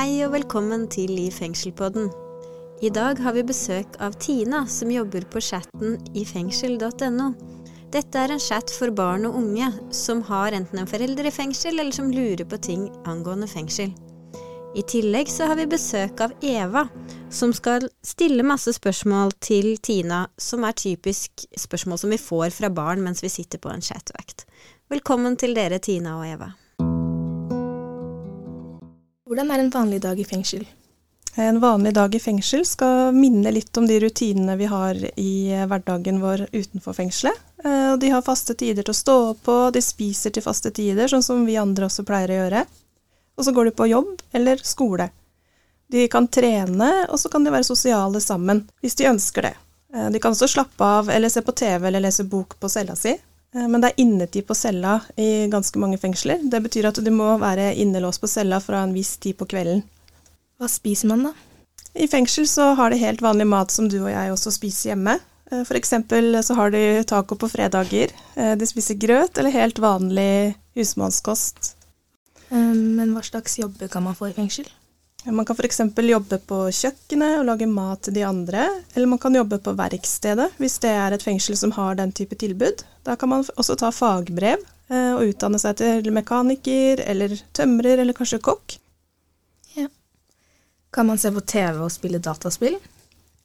Hei og velkommen til I fengselpodden. I dag har vi besøk av Tina, som jobber på chatten i fengsel.no. Dette er en chat for barn og unge som har enten en forelder i fengsel, eller som lurer på ting angående fengsel. I tillegg så har vi besøk av Eva, som skal stille masse spørsmål til Tina, som er typisk spørsmål som vi får fra barn mens vi sitter på en chatvakt. Velkommen til dere, Tina og Eva. Hvordan er en vanlig dag i fengsel? En vanlig dag i fengsel skal minne litt om de rutinene vi har i hverdagen vår utenfor fengselet. Eh, de har faste tider til å stå opp på, de spiser til faste tider, sånn som vi andre også pleier å gjøre. Og så går de på jobb eller skole. De kan trene, og så kan de være sosiale sammen, hvis de ønsker det. Eh, de kan også slappe av eller se på TV eller lese bok på cella si. Eh, men det er innetid på cella i ganske mange fengsler. Det betyr at du må være innelåst på cella fra en viss tid på kvelden. Hva spiser man da? I fengsel så har de helt vanlig mat som du og jeg også spiser hjemme. F.eks. for eksempel så har de taco på fredager. Eh, de spiser grøt eller helt vanlig husmannskost. Men hva slags jobber kan man få i fengsel? Man kan f.eks. jobbe på kjøkkenet og lage mat til de andre, eller man kan jobbe på verkstedet hvis det er et fengsel som har den type tilbud. Da kan man også ta fagbrev eh, og utdanne seg til mekaniker eller tømrer eller kanskje kokk. Ja. Kan man se på TV og spille dataspill?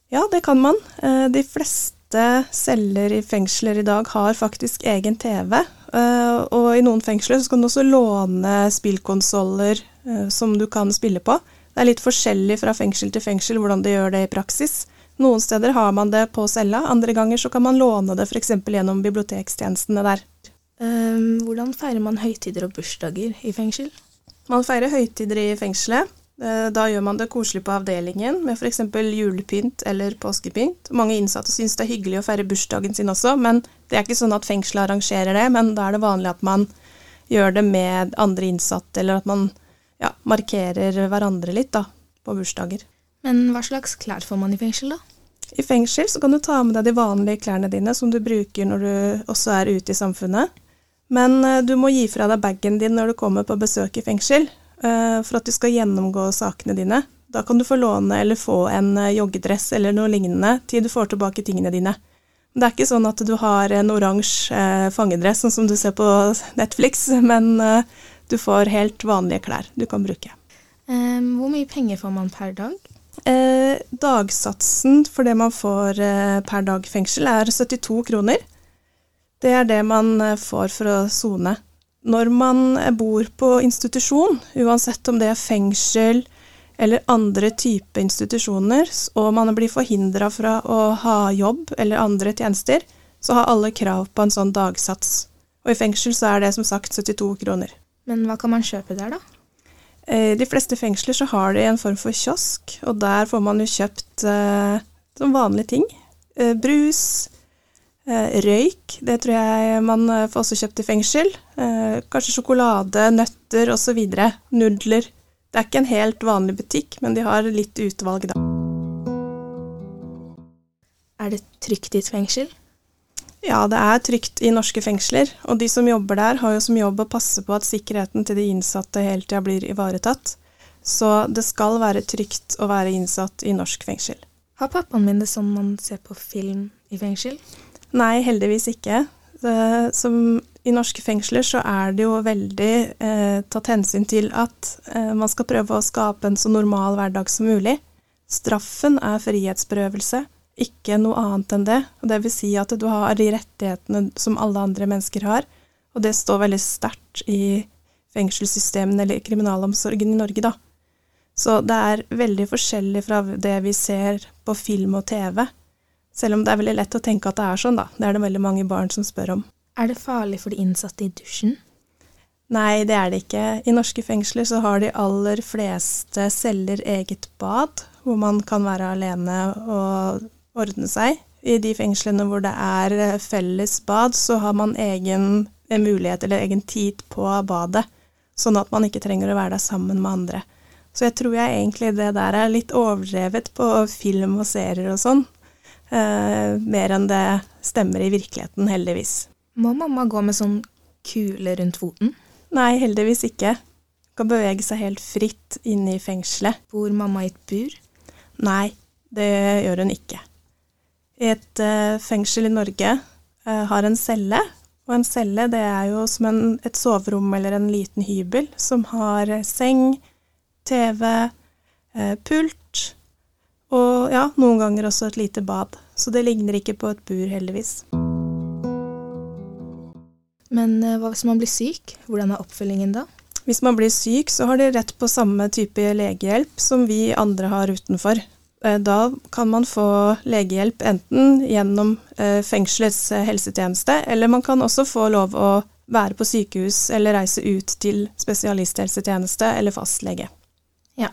Ja, det kan man. Eh, de fleste celler i fengsler i dag har faktisk egen TV. Eh, og i noen fengsler så kan du også låne spillkonsoller som du kan spille på. Det er litt forskjellig fra fengsel til fengsel hvordan de gjør det i praksis. Noen steder har man det på cella, andre ganger så kan man låne det f.eks. gjennom bibliotekstjenestene der. Um, hvordan feirer man høytider og bursdager i fengsel? Man feirer høytider i fengselet. Eh, da gjør man det koselig på avdelingen med f.eks. julepynt eller påskepynt. Mange innsatte syns det er hyggelig å feire bursdagen sin også, men det er ikke sånn at fengselet arrangerer det. Men da er det vanlig at man gjør det med andre innsatte, eller at man ja, markerer hverandre litt da, på bursdager. Men hva slags klær får man i fengsel, da? I fengsel så kan du ta med deg de vanlige klærne dine som du bruker når du også er ute i samfunnet. Men eh, du må gi fra deg bagen din når du kommer på besøk i fengsel, eh, for at du skal gjennomgå sakene dine. Da kan du få låne eller få en eh, joggedress eller noe lignende til du får tilbake tingene dine. Det er ikke sånn at du har en oransje fangedress, sånn som du ser på Netflix, men du får helt vanlige klær du kan bruke. hvor mye penger får man per dag? Eh, dagsatsen for det man får eh, per dag i fengsel, er 72 kroner. Det er det man eh, får for å sone. Når man eh, bor på institusjon, uansett om det er fengsel eller andre type institusjoner, og man blir forhindra fra å ha jobb eller andre tjenester, så har alle krav på en sånn dagsats. Og i fengsel så er det som sagt 72 kroner. Men hva kan man kjøpe der, da? I eh, de fleste fengsler så har de en form for kiosk, og der får man jo kjøpt eh, som vanlige ting. Eh, brus, eh, røyk, det tror jeg man eh, får også kjøpt i fengsel. Eh, kanskje sjokolade, nøtter osv. Nudler. Det er ikke en helt vanlig butikk, men de har litt utvalg, da. Er det trygt i et fengsel? Ja, det er trygt i norske fengsler, og de som jobber der, har jo som jobb å passe på at sikkerheten til de innsatte hele tida blir ivaretatt. Så det skal være trygt å være innsatt i norsk fengsel. Har pappaen min det sånn man ser på film i fengsel? Nei, heldigvis ikke. Som I norske fengsler så er det jo veldig eh, tatt hensyn til at eh, man skal prøve å skape en så normal hverdag som mulig. Straffen er frihetsberøvelse ikke noe annet enn det. Og det vil si at du har de rettighetene som alle andre mennesker har, og det står veldig sterkt i fengselssystemene eller kriminalomsorgen i Norge, da. Så det er veldig forskjellig fra det vi ser på film og TV. Selv om det er veldig lett å tenke at det er sånn, da. Det er det veldig mange barn som spør om. Er det farlig for de innsatte i dusjen? Nei, det er det ikke. I norske fengsler så har de aller fleste celler eget bad, hvor man kan være alene og ordne seg. I de fengslene hvor det er eh, felles bad, så har man egen mulighet eller egen tid på badet, sånn at man ikke trenger å være der sammen med andre. Så jeg tror jeg egentlig det der er litt overdrevet på film og serier og sånn, eh, mer enn det stemmer i virkeligheten, heldigvis. Må mamma gå med sånn kule rundt foten? Nei, heldigvis ikke. kan bevege seg helt fritt inne i fengselet. Bor mamma i et bur? Nei, det gjør hun ikke. Et uh, fengsel i Norge uh, har en celle, og en celle det er jo som en, et soverom eller en liten hybel som har seng, TV, pult og ja, noen ganger også et lite bad. Så det ligner ikke på et bur, heldigvis. Men hva hvis man blir syk? Hvordan er oppfølgingen da? Hvis man blir syk, så har de rett på samme type legehjelp som vi andre har utenfor. Eh, da kan man få legehjelp enten gjennom eh, fengselets eh, helsetjeneste, eller man kan også få lov å være på sykehus eller reise ut til spesialisthelsetjeneste eller fastlege. Ja.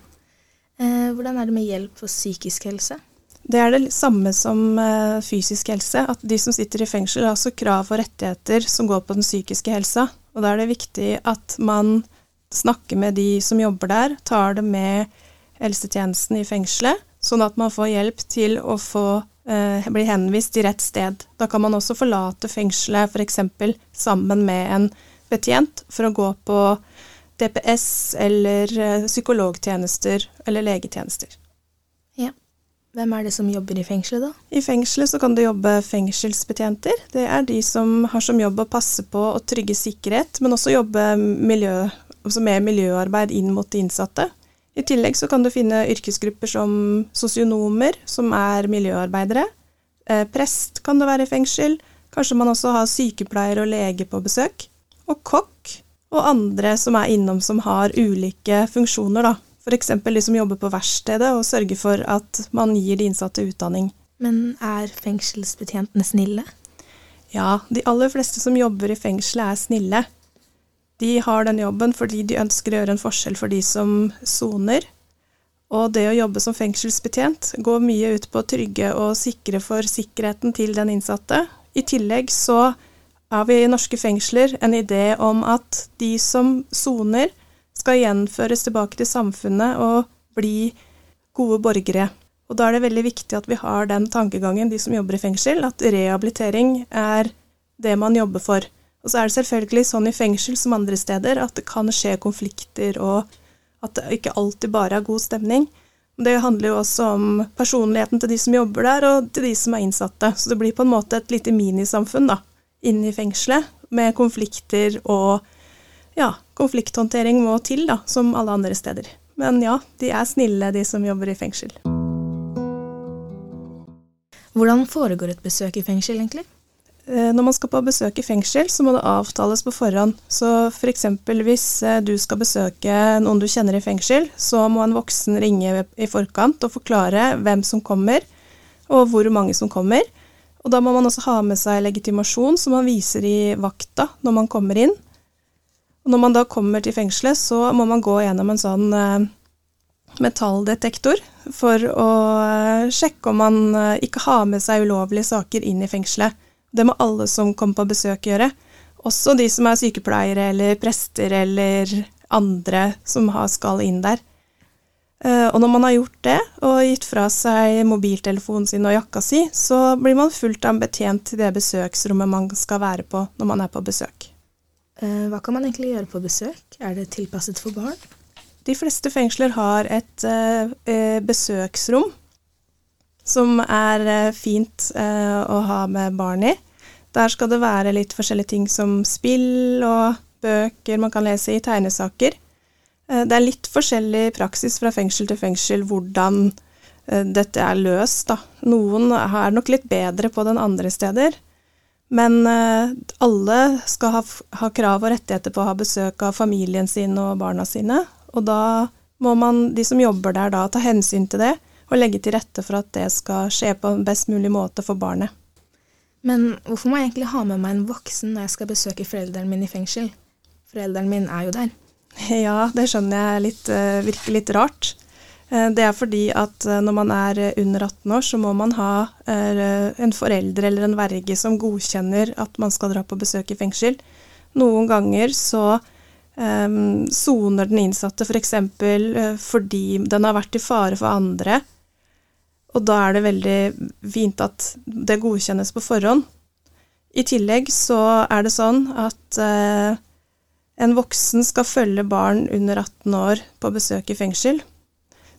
Hvordan er det med hjelp for psykisk helse? Det er det samme som fysisk helse. At de som sitter i fengsel, har også krav og rettigheter som går på den psykiske helsa. Og da er det viktig at man snakker med de som jobber der, tar det med helsetjenesten i fengselet sånn at man får hjelp til å få eh, bli henvist til rett sted. Da kan man også forlate fengselet f.eks. sammen med en betjent for å gå på DPS eller eh, psykologtjenester eller legetjenester. Ja. Hvem er det som jobber i fengselet, da? I fengselet så kan det jobbe fengselsbetjenter. Det er de som har som jobb å passe på å trygge sikkerhet, men også jobbe miljø, altså med miljøarbeid inn mot de innsatte. I tillegg så kan du finne yrkesgrupper som sosionomer, som er miljøarbeidere. Eh, prest kan det være i fengsel. Kanskje man også har sykepleier og lege på besøk. Og kokk og andre som er innom som har ulike funksjoner, da. F.eks. de som jobber på verkstedet og sørger for at man gir de innsatte utdanning. Men er fengselsbetjentene snille? Ja, de aller fleste som jobber i fengselet er snille. De har den jobben fordi de ønsker å gjøre en forskjell for de som soner. Og det å jobbe som fengselsbetjent går mye ut på å trygge og sikre for sikkerheten til den innsatte. I tillegg så har vi i norske fengsler en idé om at de som soner, skal gjenføres tilbake til samfunnet og bli gode borgere. Og da er det veldig viktig at vi har den tankegangen, de som jobber i fengsel, at rehabilitering er det man jobber for. Og så er det selvfølgelig sånn i fengsel som andre steder at det kan skje konflikter, og at det ikke alltid bare er god stemning. Det handler jo også om personligheten til de som jobber der, og til de som er innsatte. Så det blir på en måte et lite minisamfunn da, inne i fengselet, med konflikter og ja, konflikthåndtering må til, da, som alle andre steder. Men ja, de er snille, de som jobber i fengsel. Hvordan foregår et besøk i fengsel, egentlig? Eh, når man skal på besøk i fengsel, så må det avtales på forhånd. Så f.eks. For hvis eh, du skal besøke noen du kjenner i fengsel, så må en voksen ringe i forkant og forklare hvem som kommer, og hvor mange som kommer. Og da må man også ha med seg legitimasjon som man viser i vakta når man kommer inn. Og når man da kommer til fengselet, så må man gå gjennom en sånn eh, metalldetektor for å sjekke om man ikke har med seg ulovlige saker inn i fengselet. Det må alle som kommer på besøk gjøre. Også de som er sykepleiere eller prester eller andre som skal inn der. Eh, og når man har gjort det, og gitt fra seg mobiltelefonen sin og jakka si, så blir man fullt av en betjent til det besøksrommet man skal være på når man er på besøk. Eh, hva kan man egentlig gjøre på besøk? Er det tilpasset for barn? De fleste fengsler har et eh, besøksrom som er eh, fint eh, å ha med barn i. Der skal det være litt forskjellige ting som spill og bøker man kan lese i, tegnesaker. Eh, det er litt forskjellig praksis fra fengsel til fengsel hvordan dette er løst, da. Noen er nok litt bedre på den andre steder. Men alle skal ha, ha krav og rettigheter på å ha besøk av familien sin og barna sine. Og da må man, de som jobber der, da ta hensyn til det og legge til rette for at det skal skje på en best mulig måte for barnet. Men hvorfor må jeg egentlig ha med meg en voksen når jeg skal besøke foreldrene mine i fengsel? Foreldrene mine er jo der. Ja, det skjønner jeg litt, eh, virker litt rart. Eh, det er fordi at eh, når man er under 18 år, så må man ha en forelder eller en verge som godkjenner at man skal dra på besøk i fengsel. Noen ganger så soner um, den innsatte f.eks. For fordi den har vært i fare for andre, og da er det veldig fint at det godkjennes på forhånd. I tillegg så er det sånn at eh, En voksen skal følge barn under 18 år på besøk i fengsel.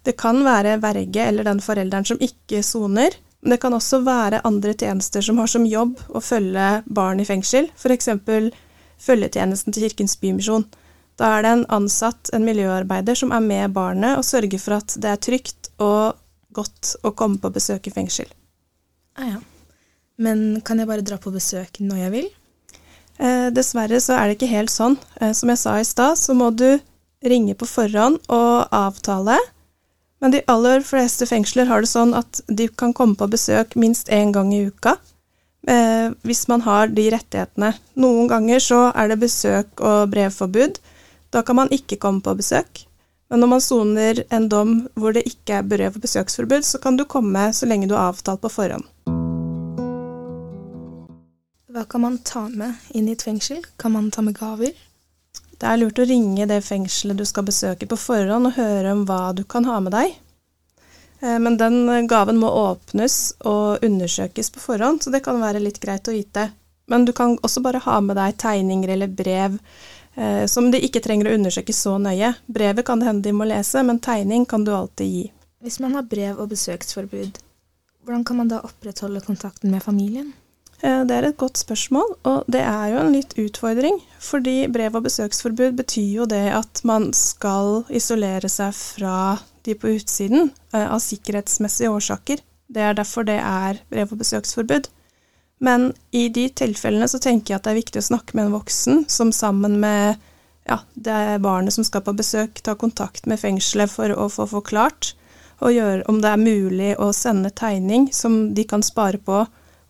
Det kan være verge eller den forelderen som ikke soner, men det kan også være andre tjenester som har som jobb å følge barn i fengsel, f.eks. følgetjenesten til Kirkens Bymisjon. Da er det en ansatt, en miljøarbeider, som er med barnet og sørger for at det er trygt og godt å komme på besøk i fengsel. Ah, ja. Men kan jeg bare dra på besøk når jeg vil? Eh, dessverre så er det ikke helt sånn. Eh, som jeg sa i stad, så må du ringe på forhånd og avtale. Men de aller fleste fengsler har det sånn at de kan komme på besøk minst én gang i uka. Eh, hvis man har de rettighetene. Noen ganger så er det besøk og brevforbud. Da kan man ikke komme på besøk. Men når man soner en dom hvor det ikke er brev- og besøksforbud, så kan du komme så lenge du har avtalt på forhånd. Hva kan man ta med inn i et fengsel? Kan man ta med gaver? Det er lurt å ringe det fengselet du skal besøke på forhånd og høre om hva du kan ha med deg. Eh, men den gaven må åpnes og undersøkes på forhånd, så det kan være litt greit å vite. Men du kan også bare ha med deg tegninger eller brev som de ikke trenger å undersøke så nøye. Brevet kan det hende de må lese, men tegning kan du alltid gi. Hvis man har brev- og besøksforbud, hvordan kan man da opprettholde kontakten med familien? Eh, det er et godt spørsmål, og det er jo en litt utfordring. Fordi brev- og besøksforbud betyr jo det at man skal isolere seg fra de på utsiden eh, av sikkerhetsmessige årsaker. Det er derfor det er brev- og besøksforbud. Men i de tilfellene så tenker jeg at det er viktig å snakke med en voksen som sammen med ja, det barnet som skal på besøk, tar kontakt med fengselet for å få forklart, og gjøre om det er mulig å sende tegning som de kan spare på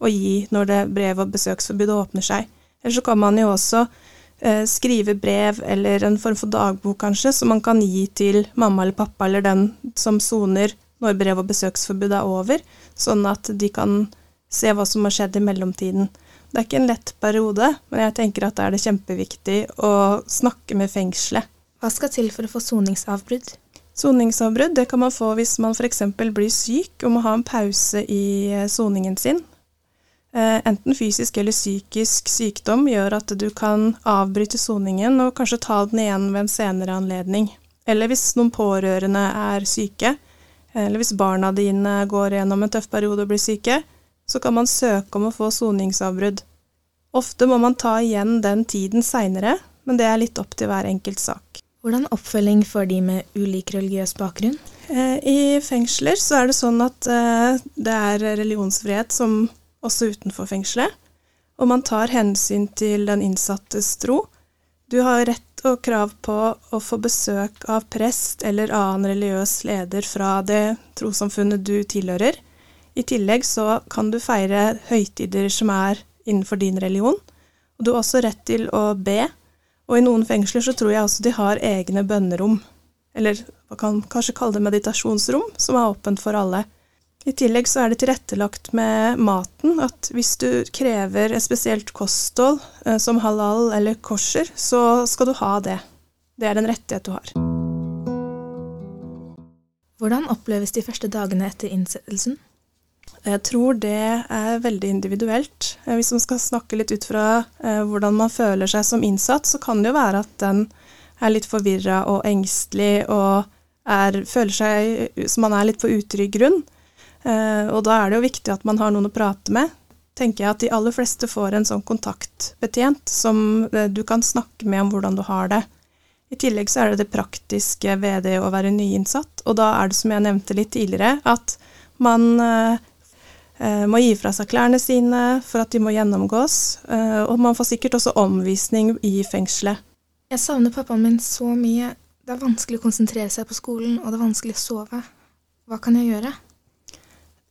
og gi når det brev- og besøksforbudet åpner seg. Eller så kan man jo også eh, skrive brev eller en form for dagbok, kanskje, som man kan gi til mamma eller pappa eller den som soner når brev- og besøksforbudet er over, sånn at de kan se hva som har skjedd i mellomtiden. Det er ikke en lett periode, men jeg tenker at da er det kjempeviktig å snakke med fengselet. Hva skal til for å få soningsavbrudd? Soningsavbrudd det kan man få hvis man f.eks. blir syk og må ha en pause i eh, soningen sin. Eh, enten fysisk eller psykisk sykdom gjør at du kan avbryte soningen og kanskje ta den igjen ved en senere anledning. Eller hvis noen pårørende er syke, eller hvis barna dine går gjennom en tøff periode og blir syke, så kan man søke om å få soningsavbrudd. Ofte må man ta igjen den tiden seinere, men det er litt opp til hver enkelt sak. Hvordan oppfølging for de med ulik religiøs bakgrunn? Eh, I fengsler så er det sånn at eh, det er religionsfrihet som også utenfor fengselet, og man tar hensyn til den innsattes tro. Du har rett og krav på å få besøk av prest eller annen religiøs leder fra det trossamfunnet du tilhører. I tillegg så kan du feire høytider som er innenfor din religion. Og du har også rett til å be, og i noen fengsler så tror jeg også de har egne bønnerom. Eller man kan kanskje kalle det meditasjonsrom, som er åpent for alle. I tillegg så er det tilrettelagt med maten at hvis du krever et spesielt kosthold, eh, som halal eller kosher, så skal du ha det. Det er en rettighet du har. Hvordan oppleves de første dagene etter innsettelsen? Jeg tror det er veldig individuelt. Eh, hvis man skal snakke litt ut fra eh, hvordan man føler seg som innsatt, så kan det jo være at den er litt forvirra og engstelig og er, føler seg som man er litt på utrygg grunn. Eh, og da er det jo viktig at man har noen å prate med. tenker jeg at de aller fleste får en sånn kontaktbetjent som eh, du kan snakke med om hvordan du har det. I tillegg så er det det praktiske ved det å være nyinnsatt, og da er det som jeg nevnte litt tidligere, at man eh, eh må gi fra seg klærne sine for at de må gjennomgås, eh, og man får sikkert også omvisning i fengselet. Jeg savner pappaen min så mye. Det er vanskelig å konsentrere seg på skolen, og det er vanskelig å sove. Hva kan jeg gjøre?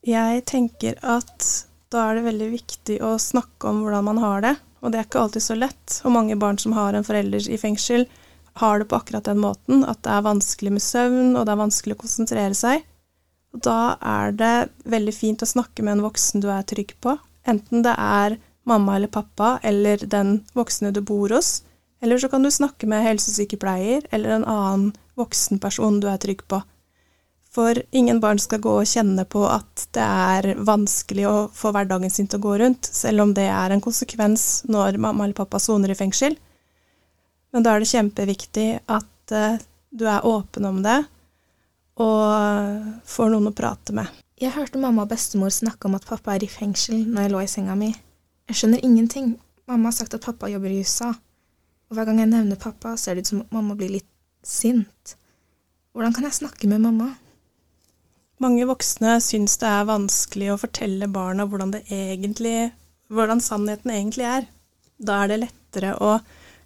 Jeg tenker at da er det veldig viktig å snakke om hvordan man har det, og det er ikke alltid så lett. Og mange barn som har en forelder i fengsel, har det på akkurat den måten at det er vanskelig med søvn, og det er vanskelig å konsentrere seg. Og da er det veldig fint å snakke med en voksen du er trygg på, enten det er mamma eller pappa eller den voksne du bor hos, eller så kan du snakke med helsesykepleier eller en annen voksenperson du er trygg på. For ingen barn skal gå og kjenne på at det er vanskelig å få hverdagen sin til å gå rundt, selv om det er en konsekvens når mamma eller pappa soner i fengsel. Men da er det kjempeviktig at uh, du er åpen om det, og får noen å prate med. Jeg hørte mamma og bestemor snakke om at pappa er i fengsel når jeg lå i senga mi. Jeg skjønner ingenting. Mamma har sagt at pappa jobber i USA. Og hver gang jeg nevner pappa, ser det ut som at mamma blir litt sint. Hvordan kan jeg snakke med mamma? Mange voksne syns det er vanskelig å fortelle barna hvordan, egentlig, hvordan sannheten egentlig er. Da er det lettere å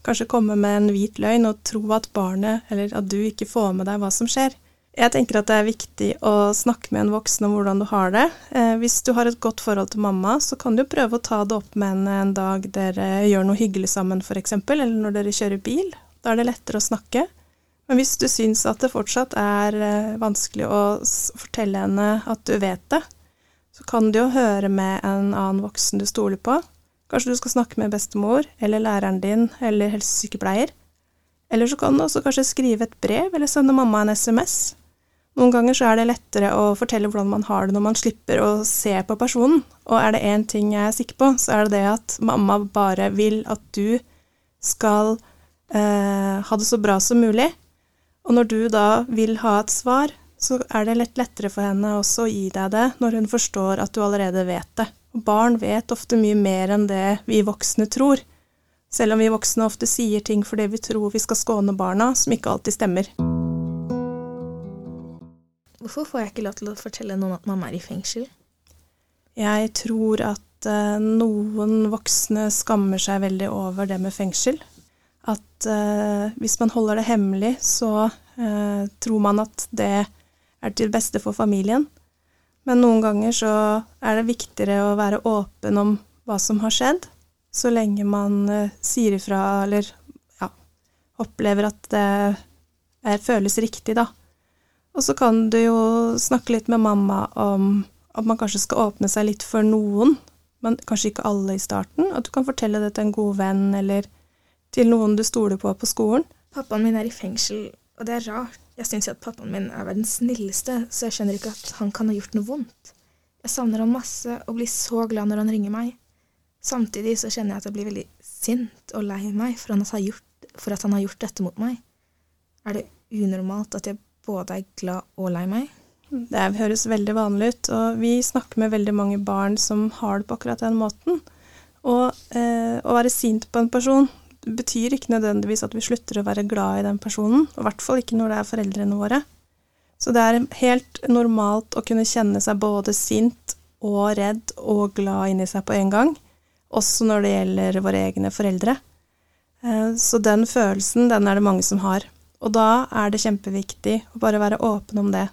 kanskje komme med en hvit løgn og tro at barnet, eller at du ikke får med deg hva som skjer. Jeg tenker at det er viktig å snakke med en voksen om hvordan du har det. Eh, hvis du har et godt forhold til mamma, så kan du prøve å ta det opp med henne en dag dere gjør noe hyggelig sammen, f.eks., eller når dere kjører bil. Da er det lettere å snakke. Men hvis du syns at det fortsatt er eh, vanskelig å fortelle henne at du vet det, så kan du jo høre med en annen voksen du stoler på. Kanskje du skal snakke med bestemor, eller læreren din, eller helsesykepleier. Eller så kan du også kanskje skrive et brev, eller sende mamma en SMS. Noen ganger så er det lettere å fortelle hvordan man har det når man slipper å se på personen. Og er det én ting jeg er sikker på, så er det det at mamma bare vil at du skal eh, ha det så bra som mulig. Og når du da vil ha et svar, så er det litt lettere for henne også å gi deg det når hun forstår at du allerede vet det. Og barn vet ofte mye mer enn det vi voksne tror. Selv om vi voksne ofte sier ting fordi vi tror vi skal skåne barna, som ikke alltid stemmer. Hvorfor får jeg ikke lov til å fortelle noen at mamma er i fengsel? Jeg tror at uh, noen voksne skammer seg veldig over det med fengsel. At uh, hvis man holder det hemmelig, så uh, tror man at det er til beste for familien. Men noen ganger så er det viktigere å være åpen om hva som har skjedd, så lenge man sier ifra eller ja, opplever at det er, føles riktig, da. Og så kan du jo snakke litt med mamma om at man kanskje skal åpne seg litt for noen, men kanskje ikke alle i starten. At du kan fortelle det til en god venn eller til noen du stoler på på skolen. Pappaen min er i fengsel, og det er rart. Jeg syns jo at pappaen min er verdens snilleste, så jeg skjønner ikke at han kan ha gjort noe vondt. Jeg savner han masse og blir så glad når han ringer meg. Samtidig så kjenner jeg at jeg blir veldig sint og lei meg for, gjort, for at han har gjort dette mot meg. Er det unormalt at jeg både er glad og lei meg. Det høres veldig vanlig ut, og vi snakker med veldig mange barn som har det på akkurat den måten. Og eh, å være sint på en person betyr ikke nødvendigvis at vi slutter å være glad i den personen, og i hvert fall ikke når det er foreldrene våre. Så det er helt normalt å kunne kjenne seg både sint og redd og glad inni seg på en gang, også når det gjelder våre egne foreldre. Eh, så den følelsen, den er det mange som har. Og da er det kjempeviktig å bare være åpen om det.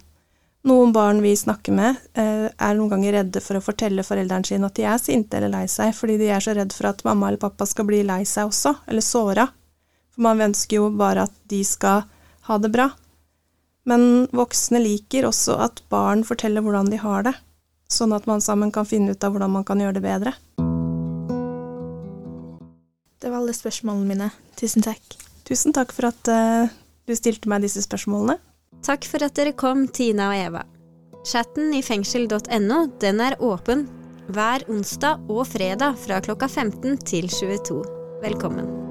Noen barn vi snakker med, eh, er noen ganger redde for å fortelle foreldrene sine at de er sinte eller lei seg, fordi de er så redd for at mamma eller pappa skal bli lei seg også, eller såra. For man ønsker jo bare at de skal ha det bra. Men voksne liker også at barn forteller hvordan de har det, sånn at man sammen kan finne ut av hvordan man kan gjøre det bedre. Det var alle spørsmålene mine. Tusen takk. Tusen takk for at uh, du stilte meg disse spørsmålene. Takk for at dere kom, Tina og Eva. Chatten i fengsel.no den er åpen hver onsdag og fredag fra klokka 15 til 22. Velkommen.